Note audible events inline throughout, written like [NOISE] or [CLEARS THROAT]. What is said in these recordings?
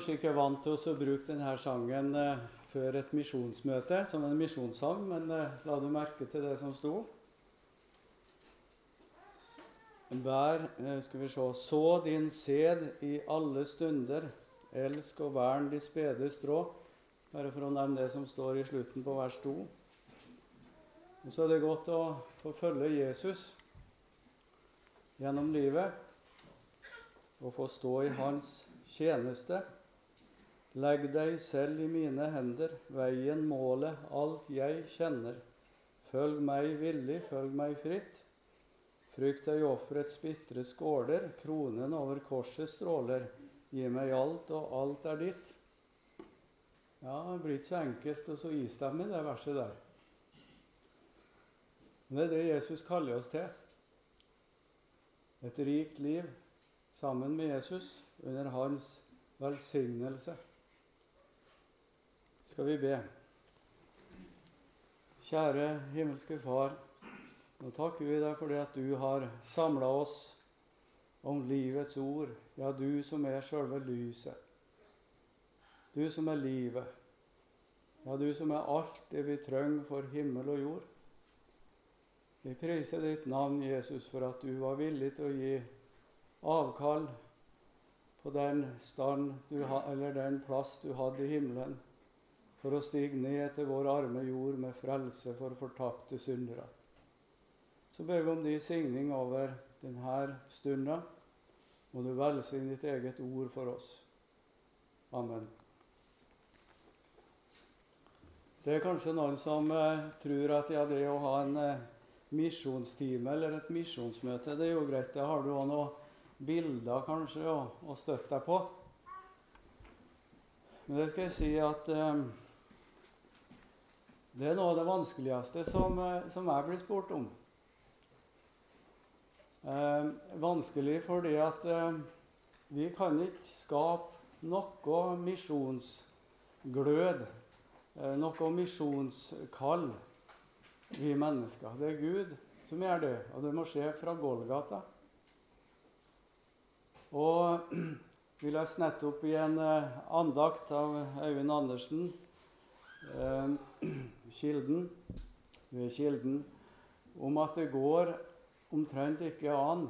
Kanskje ikke vant til å bruke denne sangen eh, før et misjonsmøte som en misjonssang, men eh, la du merke til det som sto? Vær, eh, skal vi se, Så din sæd i alle stunder, elsk og vern de spede strå. Bare for å nevne det som står i slutten på vers 2. Og så er det godt å få følge Jesus gjennom livet og få stå i hans tjeneste. Legg deg selv i mine hender, veien, målet, alt jeg kjenner. Følg meg villig, følg meg fritt. Frykt deg offerets bitre skåler, kronen over korset stråler. Gi meg alt, og alt er ditt. Ja, det blir ikke så enkelt å så istemmig, det verset der. Men det er det Jesus kaller oss til. Et rikt liv sammen med Jesus under hans velsignelse. Skal vi be. Kjære himmelske Far. Nå takker vi deg for det at du har samla oss om livets ord. Ja, du som er sjølve lyset. Du som er livet. Ja, du som er alt det vi trenger for himmel og jord. Vi priser ditt navn, Jesus, for at du var villig til å gi avkall på den stand du, eller den plass du hadde i himmelen, for å stige ned til vår arme jord med frelse for fortapte syndere. Så ber vi om din signing over denne stunda. Må du velsigne ditt eget ord for oss. Amen. Det er kanskje noen som eh, tror at ja, det å ha en eh, misjonstime eller et misjonsmøte, det er jo greit. Det har du òg noen bilder kanskje å, å støtte deg på. Men det skal jeg si at eh, det er noe av det vanskeligste som, eh, som jeg blir spurt om. Eh, vanskelig fordi at eh, vi kan ikke skape noe misjonsglød, eh, noe misjonskall, vi mennesker. Det er Gud som gjør det, og det må skje fra Golgata. Og [CLEARS THROAT] vi leste nettopp i en eh, andakt av Øyvind Andersen, eh, [CLEARS THROAT] Kilden, ved Kilden, om at det går omtrent ikke an,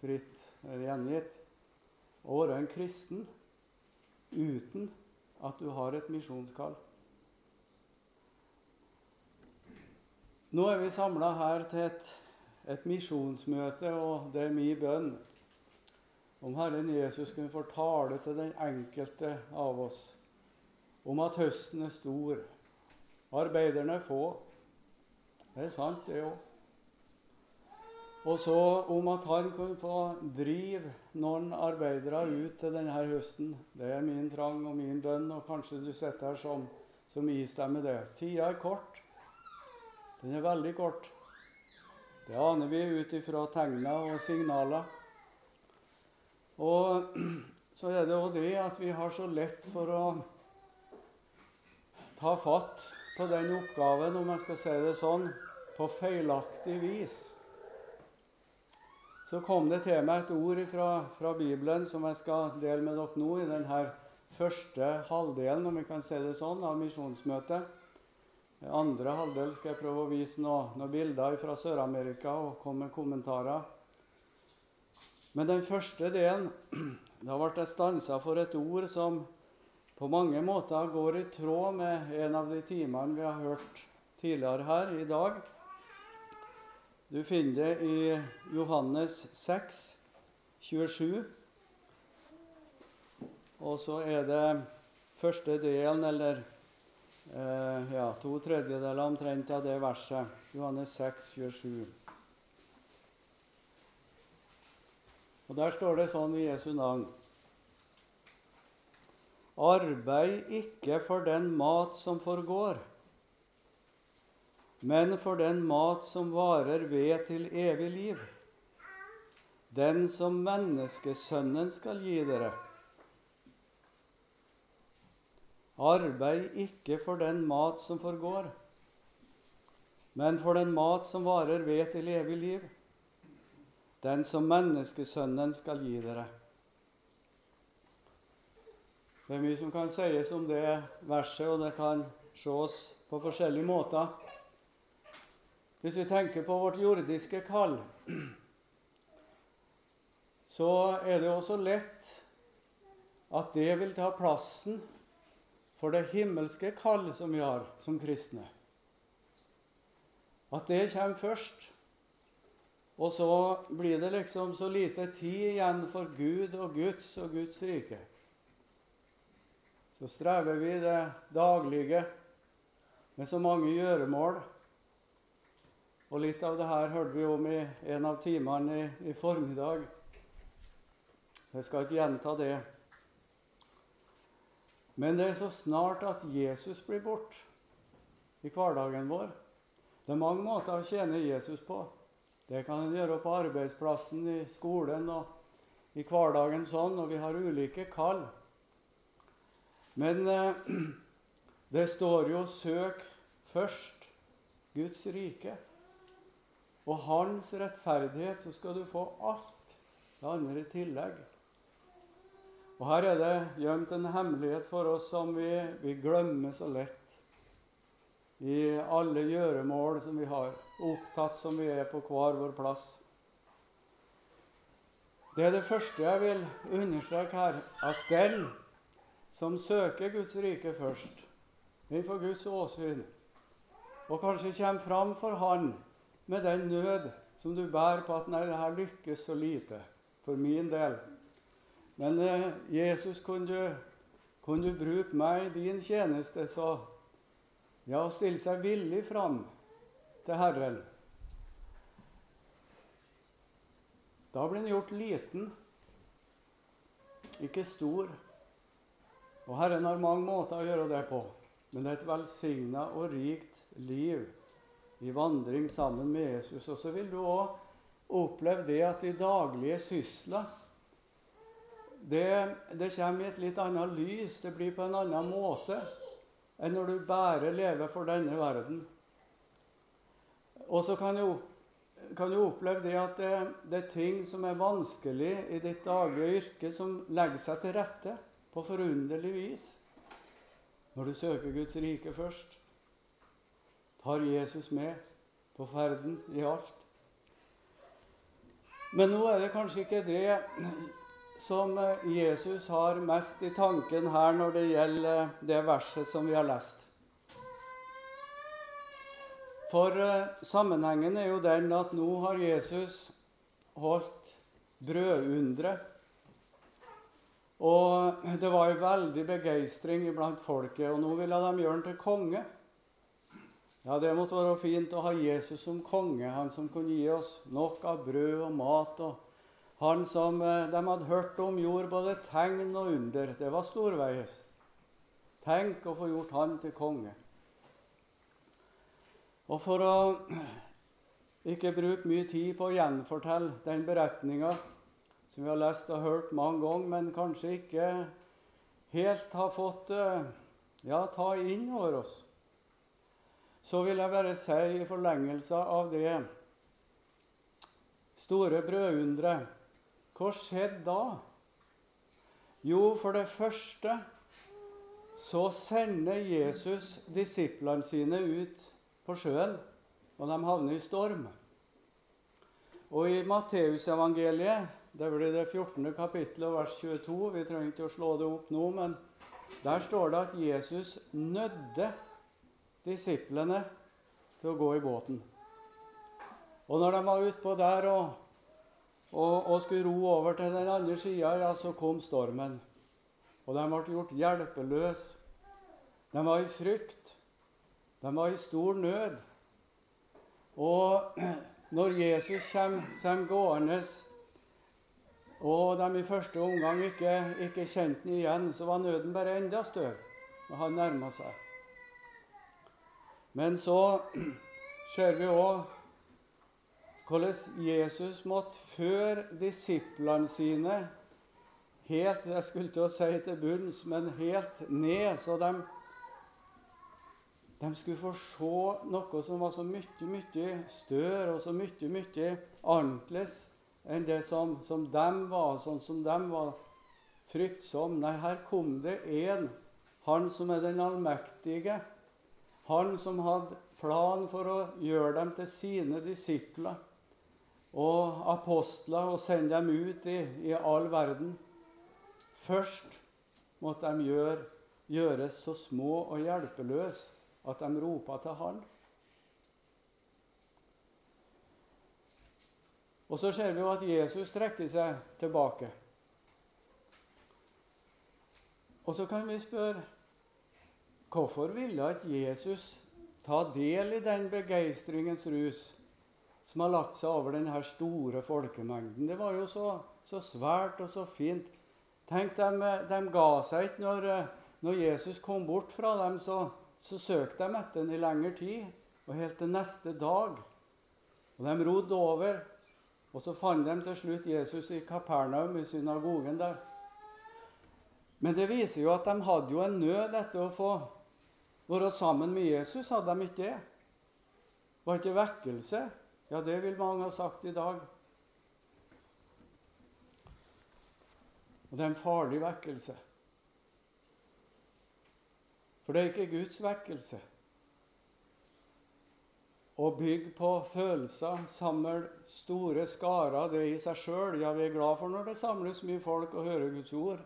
fritt gjengitt, å være en kristen uten at du har et misjonskall. Nå er vi samla her til et, et misjonsmøte, og det er min bønn om Herren Jesus kunne fortale til den enkelte av oss om at høsten er stor, arbeiderne er få. Det er sant, det òg. Og så om at han kunne få drive noen arbeidere ut til denne høsten. Det er min trang og min bønn, og kanskje du sitter her som, som istemmer det. Tida er kort. Den er veldig kort. Det aner vi ut ifra tegner og signaler. Og [CLEARS THROAT] så er det òg det at vi har så lett for å ta fatt på den oppgaven, om jeg skal si det sånn, på feilaktig vis. Så kom det til meg et ord fra, fra Bibelen som jeg skal dele med dere nå i denne første halvdelen, om vi kan si det sånn, av misjonsmøtet. Andre halvdel skal jeg prøve å vise noen, noe bilder fra Sør-Amerika og komme med kommentarer. Men den første delen [CLEARS THROAT] Da ble jeg stansa for et ord som på mange måter går i tråd med en av de timene vi har hørt tidligere her i dag. Du finner det i Johannes 6, 27. Og så er det første delen, eller eh, ja, to tredjedeler omtrent av det verset. Johannes 6, 27. Og Der står det sånn i Jesu navn Arbeid ikke for den mat som forgår, men for den mat som varer ved til evig liv, den som menneskesønnen skal gi dere. Arbeid ikke for den mat som forgår, men for den mat som varer ved til evig liv den som menneskesønnen skal gi dere. Det er mye som kan sies om det verset, og det kan ses på forskjellige måter. Hvis vi tenker på vårt jordiske kall, så er det også lett at det vil ta plassen for det himmelske kall som vi har som kristne. At det kommer først. Og så blir det liksom så lite tid igjen for Gud og Guds og Guds rike. Så strever vi det daglige med så mange gjøremål. Og litt av det her hørte vi om i en av timene i, i formiddag. Jeg skal ikke gjenta det. Men det er så snart at Jesus blir borte i hverdagen vår. Det er mange måter å tjene Jesus på. Det kan en gjøre på arbeidsplassen, i skolen og i hverdagen sånn, og vi har ulike kall. Men eh, [CLEARS THROAT] det står jo 'søk først Guds rike' og Hans rettferdighet, så skal du få alt det andre i tillegg. Og Her er det gjemt en hemmelighet for oss som vi, vi glemmer så lett i alle gjøremål som vi har, opptatt som vi er på hver vår plass. Det er det første jeg vil understreke her, at den som søker Guds rike først, innenfor Guds åsyn, og kanskje kommer fram for Han med den nød som du bærer på at 'nei, det her lykkes så lite for min del'. Men eh, Jesus, kunne du, kunne du bruke meg i din tjeneste, så ja, å stille seg villig fram til Herren. Da blir en gjort liten, ikke stor. Og Herren har mange måter å gjøre det på, men det er et velsigna og rikt liv i vandring sammen med Jesus. Og så vil du òg oppleve det at de daglige sysler det, det kommer i et litt annet lys. Det blir på en annen måte enn når du bare lever for denne verden. Og så kan kan du oppleve det at det, det, er ting som er vanskelig i ditt daglige yrke, som legger seg til rette på forunderlig vis når du søker Guds rike først. Tar Jesus med på ferden i alt. Men nå er det kanskje ikke det som eh, Jesus har mest i tanken her når det gjelder det verset som vi har lest. For eh, sammenhengen er jo den at nå har Jesus holdt brødundre. Og det var en veldig begeistring blant folket, og nå ville de gjøre ham til konge. Ja, Det måtte være fint å ha Jesus som konge, han som kunne gi oss nok av brød og mat. og han som eh, de hadde hørt om, gjorde både tegn og under. Det var storveies. Tenk å få gjort han til konge. Og for å ikke bruke mye tid på å gjenfortelle den beretninga som vi har lest og hørt mange ganger, men kanskje ikke helt har fått eh, ja, ta inn over oss, så vil jeg bare si i forlengelse av det store brødunderet hva skjedde da? Jo, for det første så sender Jesus disiplene sine ut på sjøen, og de havner i storm. Og i Matteusevangeliet, det blir det 14. kapittel og vers 22 Vi trenger ikke å slå det opp nå, men der står det at Jesus nødde disiplene til å gå i båten. Og når de var utpå der og og, og skulle ro over til den andre sida, ja, så kom stormen. Og de ble gjort hjelpeløse. De var i frykt. De var i stor nød. Og når Jesus kommer, kommer gående, og de i første omgang ikke, ikke kjente ham igjen, så var nøden bare enda større når han nærma seg. Men så ser vi òg hvordan Jesus måtte føre disiplene sine helt jeg skulle til å si til bunns, men helt ned, så de, de skulle få se noe som var så mye, mye større og så mye, mye annerledes enn det som, som dem var, sånn som dem var fryktsom. Nei, her kom det en, han som er den allmektige. Han som hadde plan for å gjøre dem til sine disipler og apostler og sende dem ut i, i all verden. Først måtte de gjøre, gjøres så små og hjelpeløse at de ropa til Han. Og så ser vi jo at Jesus trekker seg tilbake. Og så kan vi spørre hvorfor ville ikke Jesus ta del i den begeistringens rus som har lagt seg over denne store folkemengden? Det var jo så, så svært og så fint. Tenk, de, de ga seg ikke når, når, Jesus kom bort fra dem. Så, så søkte de etter den i lengre tid, og helt til neste dag. Og De rodde over og så fant de til slutt Jesus i Kapernaum, i synagogen der. Men det viser jo at de hadde jo en nød etter å få være sammen med Jesus. Hadde de ikke det? Var ikke vekkelse? Ja, det vil mange ha sagt i dag. Og det er en farlig vekkelse. For det er ikke Guds vekkelse. Å bygge på følelser, samle store skarer, det i seg sjøl. Ja, vi er glad for når det samles mye folk og hører Guds ord.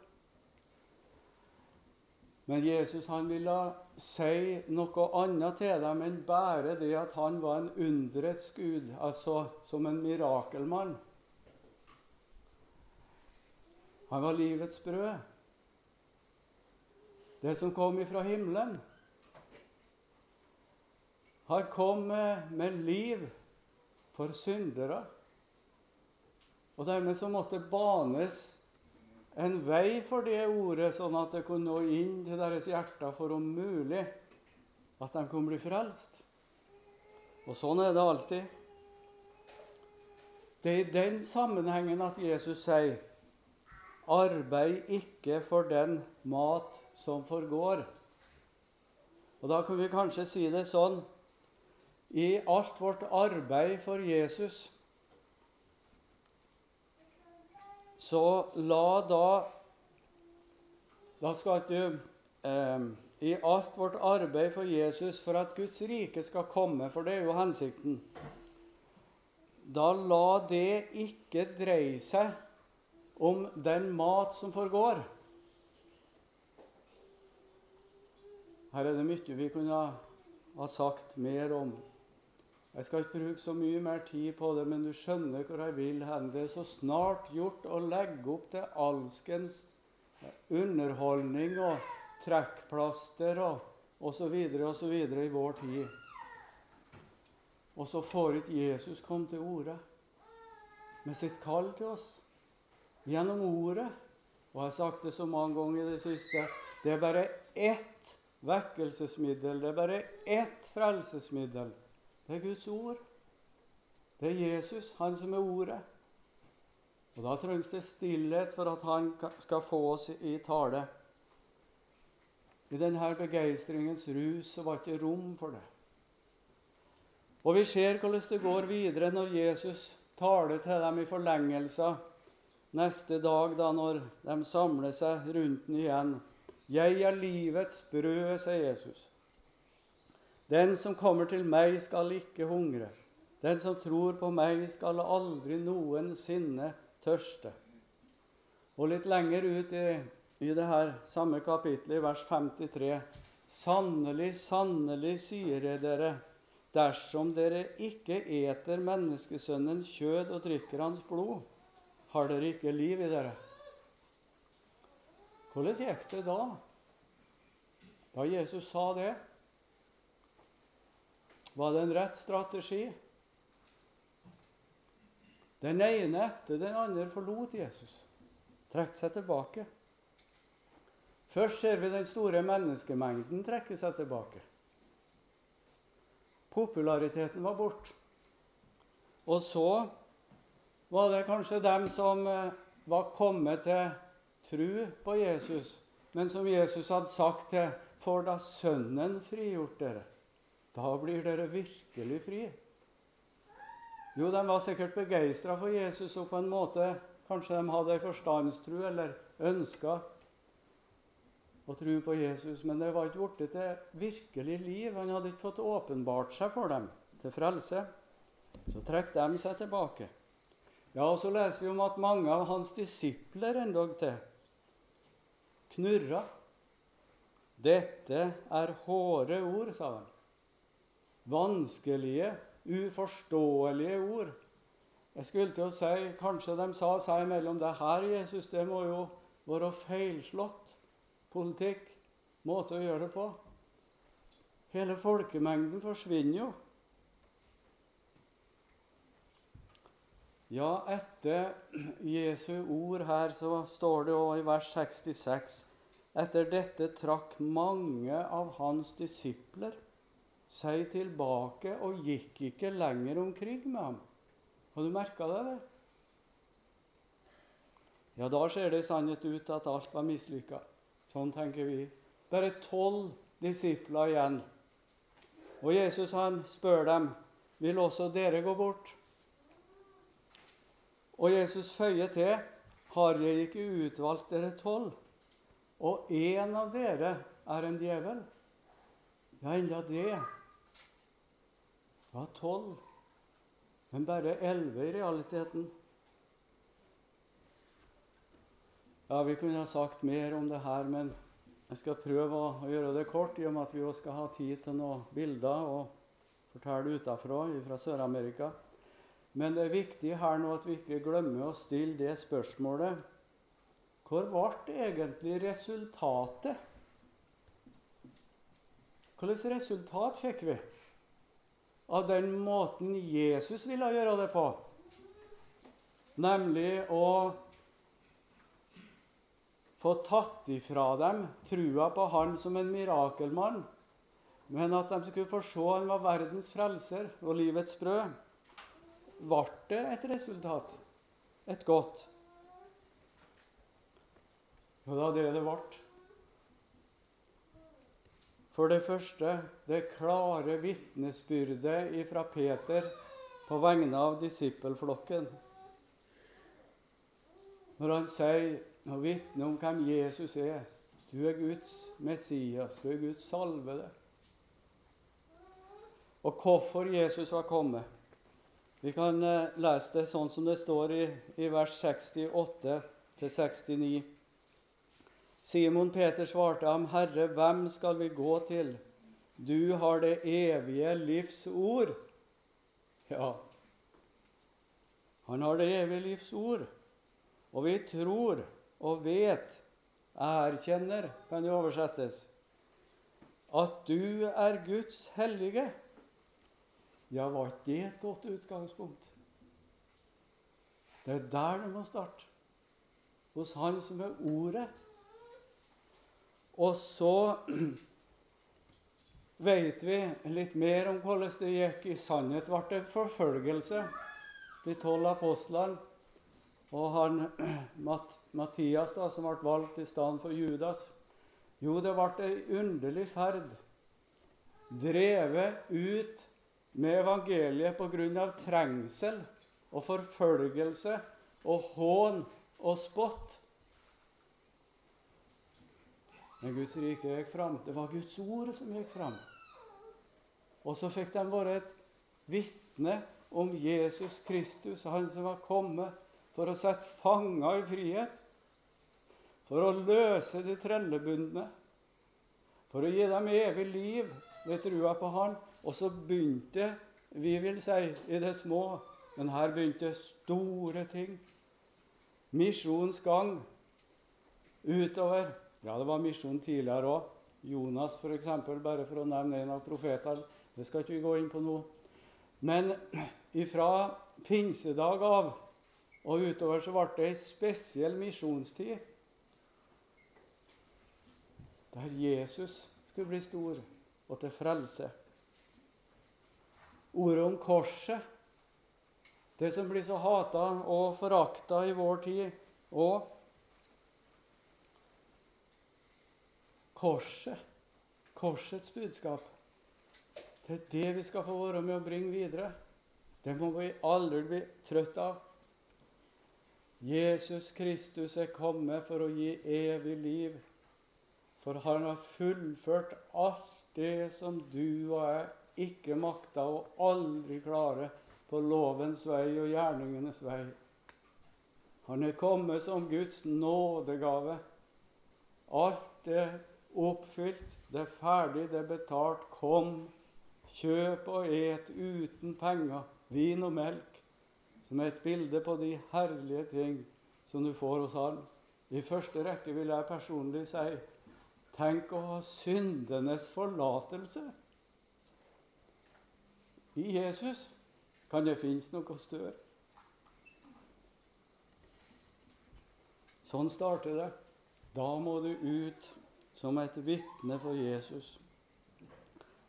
Men Jesus han ville si noe annet til dem enn bare det at han var en underets gud, altså som en mirakelmann. Han var livets brød, det som kom ifra himmelen. Han kom med, liv for syndere. Og dermed så måtte banes en vei for det ordet, sånn at det kunne nå inn til deres hjerter for om mulig at de kunne bli frelst. Og sånn er det alltid. Det er i den sammenhengen at Jesus sier Arbeid ikke for den mat som forgår. Og Da kan vi kanskje si det sånn i alt vårt arbeid for Jesus, så la da Da skal du eh, I alt vårt arbeid for Jesus, for at Guds rike skal komme, for det er jo hensikten Da la det ikke dreie seg om den mat som forgår. Her er det mye vi kunne ha sagt mer om. Jeg skal ikke bruke så mye mer tid på det, men du skjønner hvor jeg vil hen. Det er så snart gjort å legge opp til alskens underholdning og trekkplaster og osv. osv. i vår tid. Og så får ikke Jesus komme til orde med sitt kall til oss gjennom ordet. Og jeg har sagt det så mange ganger i det siste det er bare ett vekkelsesmiddel. Det er bare ett frelsesmiddel. Det er Guds ord. Det er Jesus, han som er Ordet. Og Da trengs det stillhet for at han skal få oss i tale. I denne begeistringens rus så var det ikke rom for det. Og Vi ser hvordan det går videre når Jesus taler til dem i forlengelser neste dag, da når de samler seg rundt den igjen. 'Jeg er livets brød', sier Jesus. Den som kommer til meg, skal ikke hungre. Den som tror på meg, skal aldri noensinne tørste. Og litt lenger ut i, i det her samme kapitlet, i vers 53.: Sannelig, sannelig, sier jeg dere, dersom dere ikke eter menneskesønnen kjød og drikker hans blod, har dere ikke liv i dere. Hvordan gikk det da? Da Jesus sa det? Var det en rett strategi? Den ene etter den andre forlot Jesus, trekk seg tilbake. Først ser vi den store menneskemengden trekke seg tilbake. Populariteten var borte. Og så var det kanskje dem som eh, var kommet til tru på Jesus, men som Jesus hadde sagt til For da Sønnen frigjort dere. Da blir dere virkelig fri. Jo, de var sikkert begeistra for Jesus, og på en måte kanskje de hadde ei forstandstru, eller ønska å tro på Jesus, men det var ikke blitt til virkelig liv. Han hadde ikke fått åpenbart seg for dem til frelse. Så trakk de seg tilbake. Ja, og Så leser vi om at mange av hans disipler endog til knurra. Dette er hårde ord, sa han. Vanskelige, uforståelige ord. Jeg skulle til å si, Kanskje de sa seg imellom det her, Jesus, det må jo være feilslått politikk, måte å gjøre det på. Hele folkemengden forsvinner jo. Ja, etter Jesu ord her så står det òg i vers 66 Etter dette trakk mange av hans disipler seg tilbake og gikk ikke lenger omkring med ham. Har du merka det? eller? Ja, da ser det i sannhet ut at alt var mislykka. Sånn tenker vi. Bare tolv disipler igjen. Og Jesus han spør dem, 'Vil også dere gå bort?' Og Jesus føyer til, 'Har jeg ikke utvalgt dere tolv?' Og én av dere er en djevel. Ja, enda det. Var tolv men bare elleve i realiteten. Ja, Vi kunne ha sagt mer om det her, men jeg skal prøve å gjøre det kort, i og med at vi også skal ha tid til noen bilder og fortelle utafra fra Sør-Amerika. Men det er viktig her nå at vi ikke glemmer å stille det spørsmålet Hvor ble egentlig resultatet? Hvilket resultat fikk vi? av den måten Jesus ville gjøre det på. Nemlig å få tatt ifra dem trua på han som en mirakelmann, men at de skulle få se han var verdens frelser og livets brød. Ble det et resultat? Et godt? Jo, var det det ble. For det første det klare vitnesbyrdet fra Peter på vegne av disippelflokken. Når han sier og vitner om hvem Jesus er Du er Guds Messias, du er Guds salvede. Og hvorfor Jesus var kommet. Vi kan eh, lese det sånn som det står i, i vers 68-69. Simon Peter svarte ham, 'Herre, hvem skal vi gå til?' 'Du har det evige livs ord.' Ja, han har det evige livs ord. Og vi tror og vet, erkjenner, kan det oversettes, at du er Guds hellige. Ja, var ikke det et godt utgangspunkt? Det er der det må starte. Hos Han som er Ordet. Og så [CLEARS THROAT] vet vi litt mer om hvordan det gikk. I sannhet ble det forfølgelse. De tolv apostlene og han [CLEARS THROAT] Matt, Mattias, da, som ble valgt i stedet for Judas. Jo, det ble ei underlig ferd. Drevet ut med evangeliet pga. trengsel og forfølgelse og hån og spott. Men Guds rike gikk fram. Det var Guds ord som gikk fram. Og så fikk de være et vitne om Jesus Kristus, han som var kommet for å sette fanger i frihet, for å løse de trellebundne, for å gi dem evig liv ved trua på Han. Og så begynte vi vil si, i det små, men her begynte store ting. Misjonens gang utover ja, det var misjon tidligere òg. Jonas, f.eks., bare for å nevne en av profetene. Det skal ikke vi gå inn på nå. Men ifra pinsedag av og utover så ble det ei spesiell misjonstid. Der Jesus skulle bli stor og til frelse. Ordet om korset, det som blir så hata og forakta i vår tid òg, korset, korsets budskap. Det er det vi skal få være med å bringe videre. Det må vi aldri bli trøtt av. Jesus Kristus er kommet for å gi evig liv. For han har fullført alt det som du og jeg ikke makta og aldri klare på lovens vei og gjerningenes vei. Han er kommet som Guds nådegave. Alt er oppfylt, det er ferdig, det er betalt. Kom, kjøp og et uten penger, vin og melk, som er et bilde på de herlige ting som du får hos Han. I første rekke vil jeg personlig si tenk å ha syndenes forlatelse. I Jesus kan det finnes noe større. Sånn starter det. Da må du ut som et vitne for Jesus.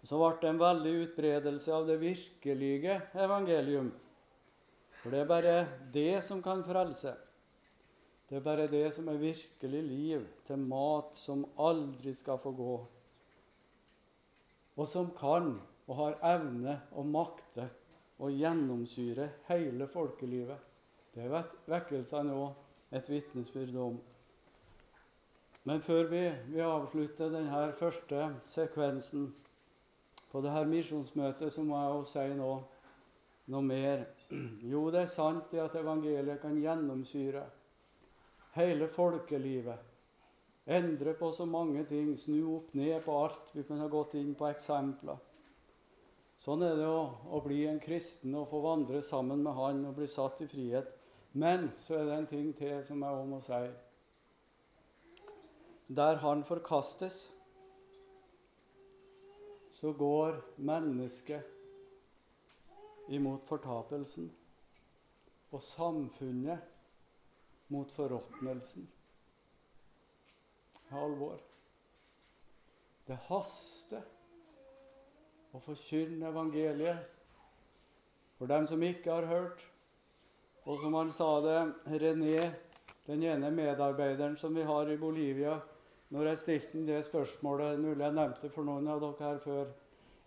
Så ble det en veldig utbredelse av det virkelige evangelium. For det er bare det som kan frelse. Det er bare det som er virkelig liv, til mat som aldri skal få gå. Og som kan og har evne og makte å gjennomsyre hele folkelivet. Det er vekkelsene òg et vitnesbyrd om. Men før vi, vi avslutter denne første sekvensen på dette misjonsmøtet, så må jeg jo si noe, noe mer. Jo, det er sant at evangeliet kan gjennomsyre hele folkelivet. Endre på så mange ting, snu opp ned på alt. Vi kunne ha gått inn på eksempler. Sånn er det å, å bli en kristen og få vandre sammen med Han og bli satt i frihet. Men så er det en ting til som jeg òg må si der han forkastes, så går mennesket imot fortapelsen og samfunnet mot forråtnelsen. Alvor. Det haster å forkynne evangeliet for dem som ikke har hørt. Og som han sa det, René, den ene medarbeideren som vi har i Bolivia, når jeg stilte det spørsmålet, mulig jeg nevnte for noen av dere her før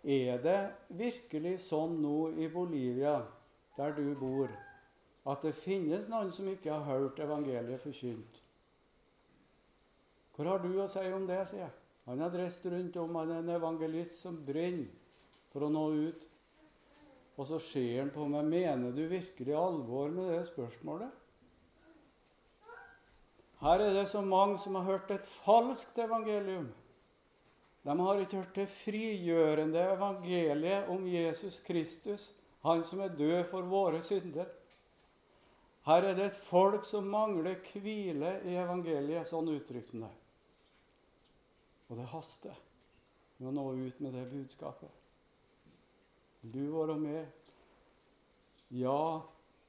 Er det virkelig sånn nå i Bolivia, der du bor, at det finnes noen som ikke har hørt evangeliet forkynt? Hvor har du å si om det, sier jeg. Han har reist rundt om, han er en evangelist som brenner for å nå ut. Og så ser han på meg. Mener du virkelig alvor med det spørsmålet? Her er det så mange som har hørt et falskt evangelium. De har ikke hørt det frigjørende evangeliet om Jesus Kristus, han som er død for våre synder. Her er det et folk som mangler hvile i evangeliet, sånn uttrykte det. Og det haster med å nå ut med det budskapet. Du være med? Ja,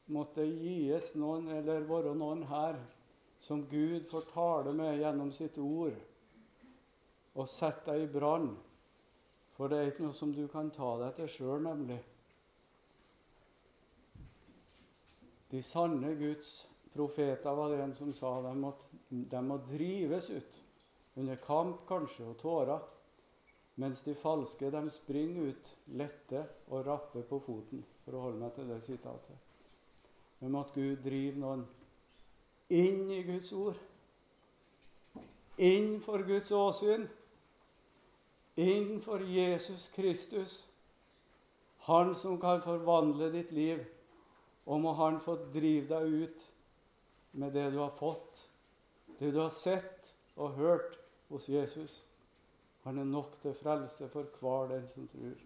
måtte det gis noen, eller være noen her som Gud får tale med gjennom sitt ord, og sette deg i brann. For det er ikke noe som du kan ta deg til sjøl, nemlig. De sanne Guds profeter var det en som sa de må, de må drives ut. Under kamp kanskje, og tårer. Mens de falske de springer ut lette og rappe på foten, for å holde meg til det sitatet. Men måtte Gud driver noen inn i Guds ord. Inn for Guds åsyn. Inn for Jesus Kristus. Han som kan forvandle ditt liv. Og må Han få drive deg ut med det du har fått, det du har sett og hørt hos Jesus. Han er nok til frelse for hver den som tror.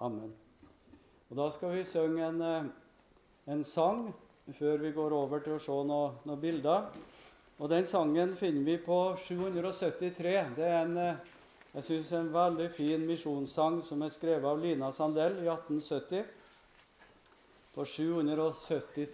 Amen. Og Da skal vi synge en, eh, en sang før vi går over til å se noen, noe bilder. Og Den sangen finner vi på 773. Det er en, eh, jeg synes, en veldig fin misjonssang som er skrevet av Lina Sandell i 1870. På 773